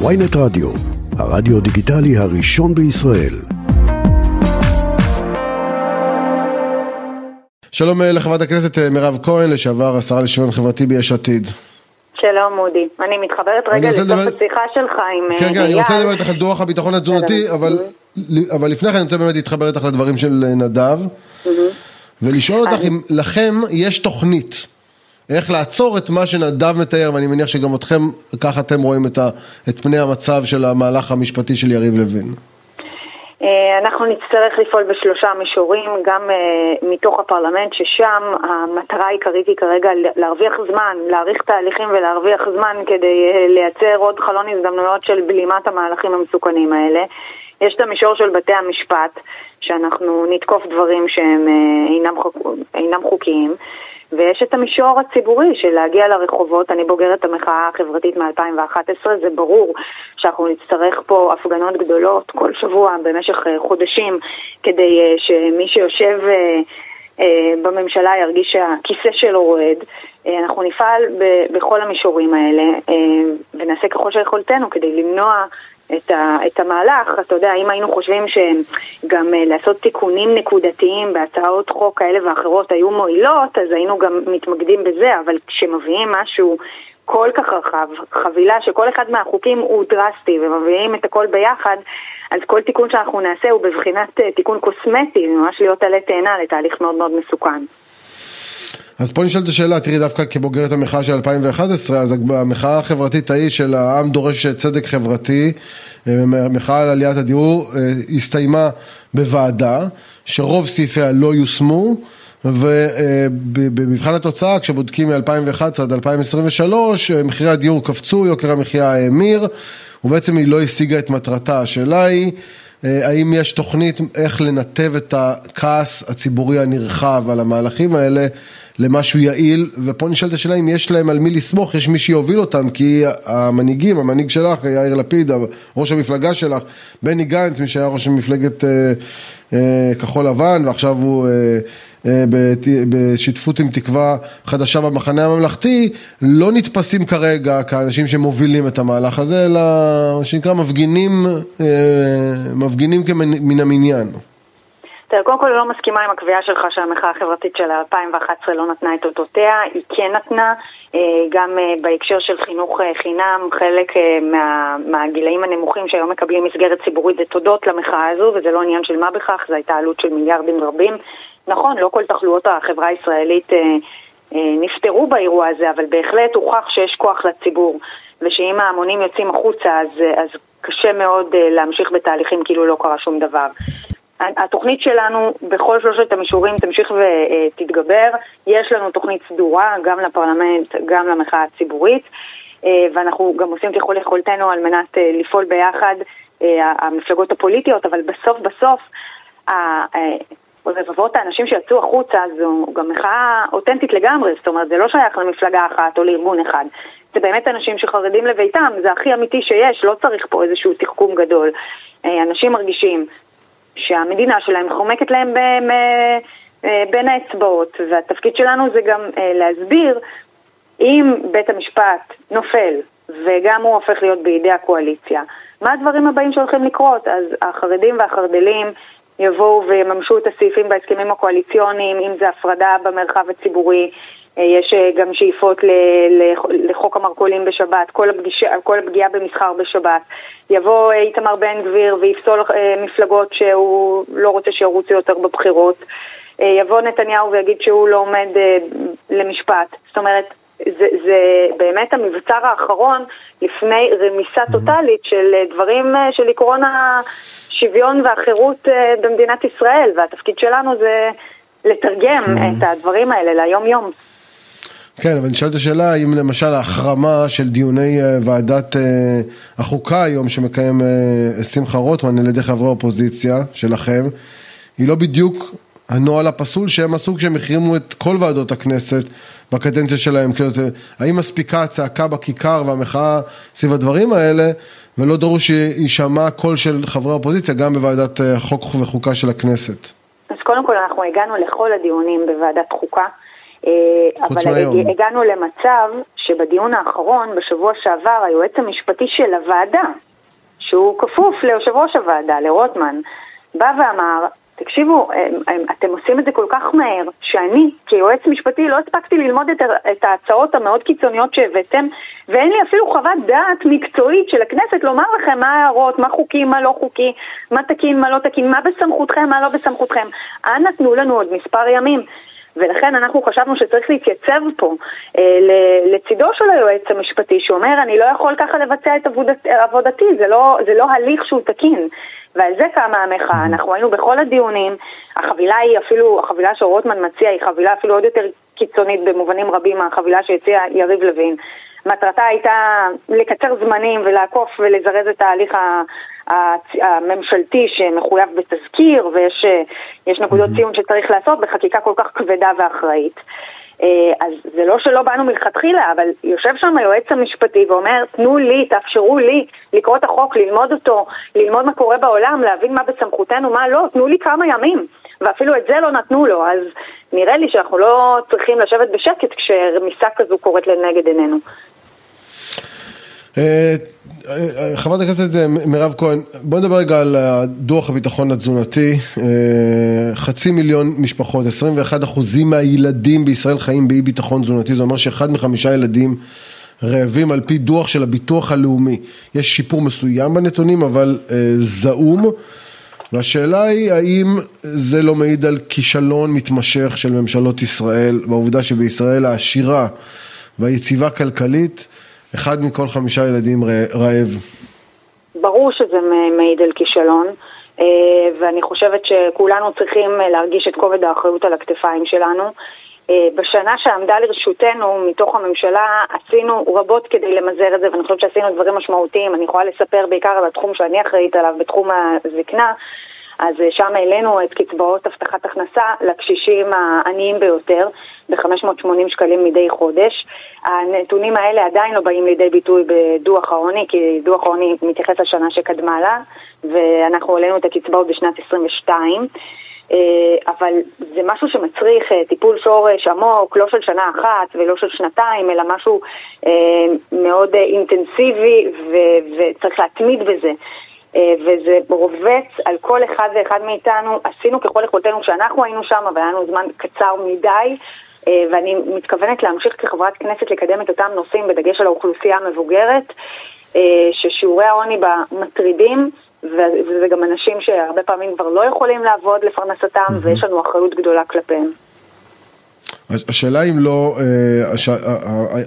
ויינט רדיו, הרדיו דיגיטלי הראשון בישראל. שלום אה, לחברת הכנסת אה, מירב כהן, לשעבר השרה לשוויון חברתי ביש עתיד. שלום אודי, אני מתחברת רגע לסוף לדבר... השיחה שלך עם אייל. כן, כן, אני רוצה לדבר איתך על דוח הביטחון התזונתי, אבל, אבל לפני כן אני רוצה באמת להתחבר איתך לדברים של אה, נדב, ולשאול אותך אם לכם יש תוכנית איך לעצור את מה שנדב מתאר, ואני מניח שגם אתכם, ככה אתם רואים את, ה, את פני המצב של המהלך המשפטי של יריב לוין. אנחנו נצטרך לפעול בשלושה מישורים, גם uh, מתוך הפרלמנט, ששם המטרה העיקרית היא כרגע להרוויח זמן, להאריך תהליכים ולהרוויח זמן כדי uh, לייצר עוד חלון הזדמנויות של בלימת המהלכים המסוכנים האלה. יש את המישור של בתי המשפט, שאנחנו נתקוף דברים שהם uh, אינם, חוק, אינם חוקיים. ויש את המישור הציבורי של להגיע לרחובות, אני בוגרת המחאה החברתית מ-2011, זה ברור שאנחנו נצטרך פה הפגנות גדולות כל שבוע במשך חודשים כדי שמי שיושב בממשלה ירגיש שהכיסא שלו רועד. אנחנו נפעל בכל המישורים האלה ונעשה ככל שיכולתנו כדי למנוע את, ה, את המהלך, אתה יודע, אם היינו חושבים שגם uh, לעשות תיקונים נקודתיים בהצעות חוק כאלה ואחרות היו מועילות, אז היינו גם מתמקדים בזה, אבל כשמביאים משהו כל כך רחב, חבילה שכל אחד מהחוקים הוא דרסטי ומביאים את הכל ביחד, אז כל תיקון שאנחנו נעשה הוא בבחינת uh, תיקון קוסמטי, ממש להיות עלי תאנה לתהליך מאוד מאוד מסוכן. אז פה נשאלת השאלה, תראי דווקא כבוגרת המחאה של 2011, אז המחאה החברתית ההיא של העם דורש צדק חברתי, מחאה על עליית הדיור, הסתיימה בוועדה, שרוב סעיפיה לא יושמו, ובמבחן התוצאה, כשבודקים מ-2011 עד 2023, מחירי הדיור קפצו, יוקר המחיה האמיר, ובעצם היא לא השיגה את מטרתה. השאלה היא, האם יש תוכנית איך לנתב את הכעס הציבורי הנרחב על המהלכים האלה למשהו יעיל, ופה נשאלת השאלה אם יש להם על מי לסמוך, יש מי שיוביל אותם, כי המנהיגים, המנהיג שלך, יאיר לפיד, ראש המפלגה שלך, בני גנץ, מי שהיה ראש המפלגת אה, אה, כחול לבן, ועכשיו הוא אה, אה, בשותפות עם תקווה חדשה במחנה הממלכתי, לא נתפסים כרגע כאנשים שמובילים את המהלך הזה, אלא מה שנקרא מפגינים, אה, מפגינים מן המניין. תראה, קודם כל אני לא מסכימה עם הקביעה שלך שהמחאה החברתית של 2011 לא נתנה את אותותיה, היא כן נתנה, גם בהקשר של חינוך חינם, חלק מה, מהגילאים הנמוכים שהיום מקבלים מסגרת ציבורית זה תודות למחאה הזו, וזה לא עניין של מה בכך, זו הייתה עלות של מיליארדים רבים. נכון, לא כל תחלואות החברה הישראלית נפתרו באירוע הזה, אבל בהחלט הוכח שיש כוח לציבור, ושאם ההמונים יוצאים החוצה אז, אז קשה מאוד להמשיך בתהליכים כאילו לא קרה שום דבר. התוכנית שלנו בכל שלושת המישורים תמשיך ותתגבר. יש לנו תוכנית סדורה גם לפרלמנט, גם למחאה הציבורית, ואנחנו גם עושים ככל יכולתנו על מנת לפעול ביחד, המפלגות הפוליטיות, אבל בסוף בסוף רבבות האנשים שיצאו החוצה זו גם מחאה אותנטית לגמרי, זאת אומרת זה לא שייך למפלגה אחת או לארגון אחד, זה באמת אנשים שחרדים לביתם, זה הכי אמיתי שיש, לא צריך פה איזשהו תחכום גדול. אנשים מרגישים שהמדינה שלהם חומקת להם בין האצבעות, והתפקיד שלנו זה גם להסביר אם בית המשפט נופל וגם הוא הופך להיות בידי הקואליציה, מה הדברים הבאים שהולכים לקרות? אז החרדים והחרדלים יבואו ויממשו את הסעיפים בהסכמים הקואליציוניים, אם זה הפרדה במרחב הציבורי, יש גם שאיפות לחוק המרכולים בשבת, כל, הפגישה, כל הפגיעה במסחר בשבת. יבוא איתמר בן גביר ויפסול מפלגות שהוא לא רוצה שירוצו יותר בבחירות. יבוא נתניהו ויגיד שהוא לא עומד למשפט. זאת אומרת, זה, זה באמת המבצר האחרון לפני רמיסה טוטאלית של דברים של עקרון השוויון והחירות במדינת ישראל, והתפקיד שלנו זה לתרגם את הדברים האלה ליום יום. כן, אבל נשאלת השאלה האם למשל ההחרמה של דיוני ועדת החוקה היום שמקיים שמחה רוטמן על ידי חברי האופוזיציה שלכם, היא לא בדיוק הנוהל הפסול שהם עשו כשהם החרימו את כל ועדות הכנסת בקדנציה שלהם, האם מספיקה הצעקה בכיכר והמחאה סביב הדברים האלה? ולא דרוש שיישמע קול של חברי האופוזיציה גם בוועדת חוק וחוקה של הכנסת? אז קודם כל אנחנו הגענו לכל הדיונים בוועדת חוקה אבל מהיום. הגענו למצב שבדיון האחרון, בשבוע שעבר, היועץ המשפטי של הוועדה, שהוא כפוף ליושב ראש הוועדה, לרוטמן, בא ואמר, תקשיבו, אתם עושים את זה כל כך מהר, שאני כיועץ משפטי לא הספקתי ללמוד את, את ההצעות המאוד קיצוניות שהבאתם, ואין לי אפילו חוות דעת מקצועית של הכנסת לומר לכם מה ההערות, מה חוקי, מה לא חוקי, מה תקין, מה לא תקין, מה בסמכותכם, מה לא בסמכותכם. אנא תנו לנו עוד מספר ימים. ולכן אנחנו חשבנו שצריך להתייצב פה אה, לצידו של היועץ המשפטי שאומר אני לא יכול ככה לבצע את עבודת, עבודתי, זה לא, זה לא הליך שהוא תקין. ועל זה קמה המחאה, אנחנו היינו בכל הדיונים, החבילה היא אפילו, החבילה שרוטמן מציע היא חבילה אפילו עוד יותר קיצונית במובנים רבים מהחבילה שהציע יריב לוין. מטרתה הייתה לקצר זמנים ולעקוף ולזרז את ההליך הממשלתי שמחויב בתזכיר ויש נקודות ציון שצריך לעשות בחקיקה כל כך כבדה ואחראית. אה, אז זה לא שלא באנו מלכתחילה, אבל יושב שם היועץ המשפטי ואומר, תנו לי, תאפשרו לי לקרוא את החוק, ללמוד אותו, ללמוד מה קורה בעולם, להבין מה בסמכותנו, מה לא, תנו לי כמה ימים. ואפילו את זה לא נתנו לו, אז נראה לי שאנחנו לא צריכים לשבת בשקט כשרמיסה כזו קורית לנגד עינינו. אה, אה, חברת הכנסת אה, מירב כהן, בוא נדבר רגע על דוח הביטחון התזונתי. חצי מיליון משפחות, 21 אחוזים מהילדים בישראל חיים באי ביטחון תזונתי, זה אומר שאחד מחמישה ילדים רעבים על פי דוח של הביטוח הלאומי. יש שיפור מסוים בנתונים, אבל זעום. והשאלה היא האם זה לא מעיד על כישלון מתמשך של ממשלות ישראל, בעובדה שבישראל העשירה והיציבה כלכלית אחד מכל חמישה ילדים רעב. ברור שזה מעיד על כישלון, אה, ואני חושבת שכולנו צריכים להרגיש את כובד האחריות על הכתפיים שלנו. אה, בשנה שעמדה לרשותנו מתוך הממשלה עשינו רבות כדי למזער את זה ואני חושבת שעשינו דברים משמעותיים, אני יכולה לספר בעיקר על התחום שאני אחראית עליו בתחום הזקנה אז אה, שם העלינו את קצבאות הבטחת הכנסה לקשישים העניים ביותר ב-580 שקלים מדי חודש. הנתונים האלה עדיין לא באים לידי ביטוי בדוח העוני, כי דוח העוני מתייחס לשנה שקדמה לה, ואנחנו העלינו את הקצבאות בשנת 22. אה, אבל זה משהו שמצריך אה, טיפול שורש עמוק, לא של שנה אחת ולא של שנתיים, אלא משהו מאוד אינטנסיבי וצריך להתמיד בזה. אה, וזה רובץ על כל אחד ואחד מאיתנו. עשינו ככל יכולתנו כשאנחנו היינו שם, אבל היה לנו זמן קצר מדי, אה, ואני מתכוונת להמשיך כחברת כנסת לקדם את אותם נושאים, בדגש על האוכלוסייה המבוגרת, אה, ששיעורי העוני בה מטרידים. וזה גם אנשים שהרבה פעמים כבר לא יכולים לעבוד לפרנסתם, mm-hmm. ויש לנו אחריות גדולה כלפיהם. השאלה אם לא,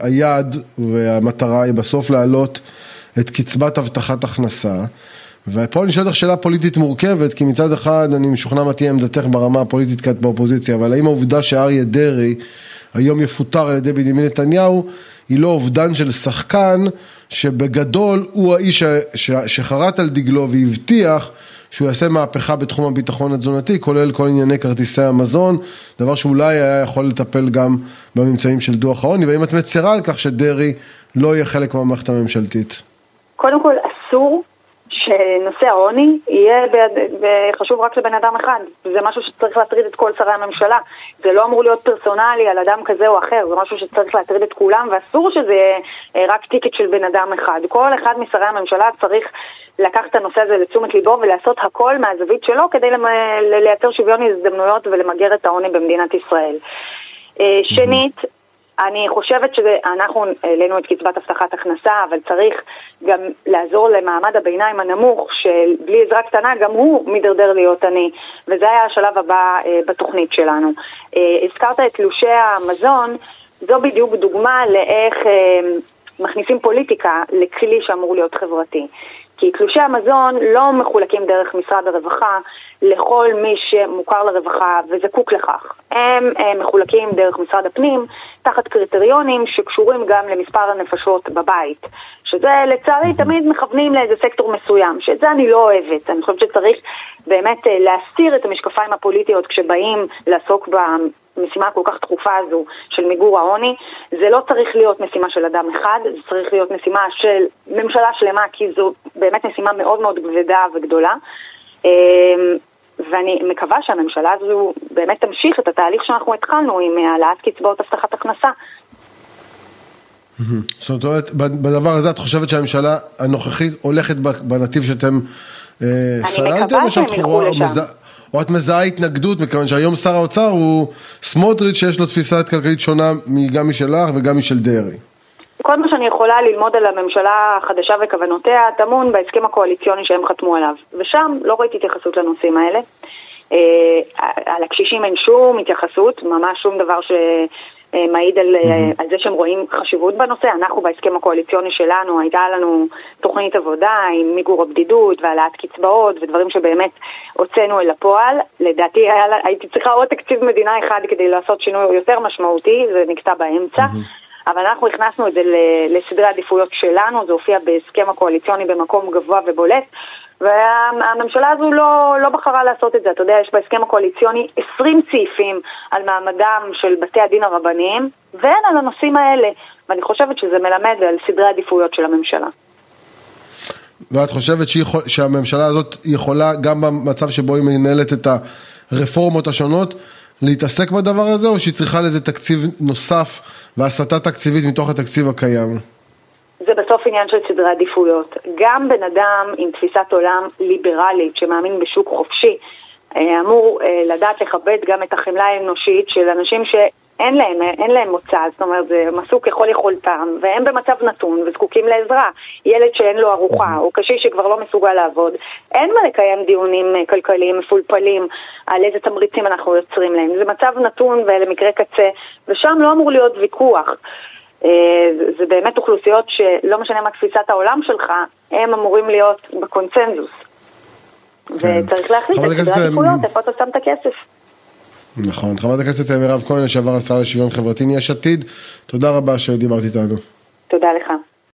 היעד והמטרה היא בסוף להעלות את קצבת הבטחת הכנסה. ופה אני שואל אותך שאלה פוליטית מורכבת, כי מצד אחד אני משוכנע מה תהיה עמדתך ברמה הפוליטית כעת באופוזיציה, אבל האם העובדה שאריה דרעי היום יפוטר על ידי בנימין נתניהו, היא לא אובדן של שחקן שבגדול הוא האיש שחרט על דגלו והבטיח שהוא יעשה מהפכה בתחום הביטחון התזונתי, כולל כל ענייני כרטיסי המזון, דבר שאולי היה יכול לטפל גם בממצאים של דוח העוני, והאם את מצרה על כך שדרעי לא יהיה חלק מהמערכת הממשלתית? קודם כל, אסור שנושא העוני יהיה ביד, חשוב רק לבן אדם אחד. זה משהו שצריך להטריד את כל שרי הממשלה. זה לא אמור להיות פרסונלי על אדם כזה או אחר, זה משהו שצריך להטריד את כולם, ואסור שזה יהיה אה, רק טיקט של בן אדם אחד. כל אחד משרי הממשלה צריך לקחת את הנושא הזה לתשומת ליבו ולעשות הכל מהזווית שלו כדי לייצר שוויון הזדמנויות ולמגר את העוני במדינת ישראל. אה, שנית, אני חושבת שאנחנו העלינו את קצבת הבטחת הכנסה, אבל צריך גם לעזור למעמד הביניים הנמוך, שבלי עזרה קטנה גם הוא מידרדר להיות עני, וזה היה השלב הבא אה, בתוכנית שלנו. אה, הזכרת את תלושי המזון, זו בדיוק דוגמה לאיך אה, מכניסים פוליטיקה לכלי שאמור להיות חברתי. כי תלושי המזון לא מחולקים דרך משרד הרווחה לכל מי שמוכר לרווחה וזקוק לכך. הם, הם מחולקים דרך משרד הפנים תחת קריטריונים שקשורים גם למספר הנפשות בבית. שזה לצערי תמיד מכוונים לאיזה סקטור מסוים, שאת זה אני לא אוהבת. אני חושבת שצריך באמת אה, להסיר את המשקפיים הפוליטיות כשבאים לעסוק המשימה הכל כך דחופה הזו של מיגור העוני, זה לא צריך להיות משימה של אדם אחד, זה צריך להיות משימה של ממשלה שלמה, כי זו באמת משימה מאוד מאוד כבדה וגדולה. אמ, ואני מקווה שהממשלה הזו באמת תמשיך את התהליך שאנחנו התחלנו עם העלאת קצבאות הבטחת הכנסה. זאת אומרת, בדבר הזה את חושבת שהממשלה הנוכחית הולכת בנתיב שאתם סללתם? אני מקווה שהם ילכו לשם. או את מזהה התנגדות, מכיוון שהיום שר האוצר הוא סמוטריץ' שיש לו תפיסה כלכלית שונה גם משלך וגם משל דרעי. כל מה שאני יכולה ללמוד על הממשלה החדשה וכוונותיה טמון בהסכם הקואליציוני שהם חתמו עליו, ושם לא ראיתי התייחסות לנושאים האלה. אה, על הקשישים אין שום התייחסות, ממש שום דבר שמעיד על, mm-hmm. על זה שהם רואים חשיבות בנושא. אנחנו בהסכם הקואליציוני שלנו, הייתה לנו תוכנית עבודה עם מיגור הבדידות והעלאת קצבאות ודברים שבאמת הוצאנו אל הפועל. לדעתי היה, הייתי צריכה עוד תקציב מדינה אחד כדי לעשות שינוי יותר משמעותי, זה נקטע באמצע. Mm-hmm. אבל אנחנו הכנסנו את זה לסדרי עדיפויות שלנו, זה הופיע בהסכם הקואליציוני במקום גבוה ובולט, והממשלה הזו לא, לא בחרה לעשות את זה. אתה יודע, יש בהסכם הקואליציוני 20 סעיפים על מעמדם של בתי הדין הרבניים, ואין על הנושאים האלה, ואני חושבת שזה מלמד על סדרי עדיפויות של הממשלה. ואת חושבת שיכול, שהממשלה הזאת יכולה, גם במצב שבו היא מנהלת את הרפורמות השונות, להתעסק בדבר הזה, או שהיא צריכה לזה תקציב נוסף והסטה תקציבית מתוך התקציב הקיים? זה בסוף עניין של סדרי עדיפויות. גם בן אדם עם תפיסת עולם ליברלית שמאמין בשוק חופשי אה, אמור אה, לדעת לכבד גם את החמלה האנושית של אנשים ש... אין להם, אין להם מוצא, זאת אומרת, הם עשו ככל יכולתם, והם במצב נתון וזקוקים לעזרה. ילד שאין לו ארוחה, או קשיש שכבר לא מסוגל לעבוד, אין מה לקיים דיונים אה, כלכליים מפולפלים על איזה תמריצים אנחנו יוצרים להם. זה מצב נתון ולמקרה קצה, ושם לא אמור להיות ויכוח. אה, זה באמת אוכלוסיות שלא משנה מה תפיסת העולם שלך, הם אמורים להיות בקונצנזוס. כן. וצריך להחליט את סדרי העדיפויות, איפה אתה שם את הכסף. נכון. חברת הכנסת מירב כהן, לשעבר השרה לשוויון חברתי מיש עתיד, תודה רבה שדיברת איתנו. תודה לך.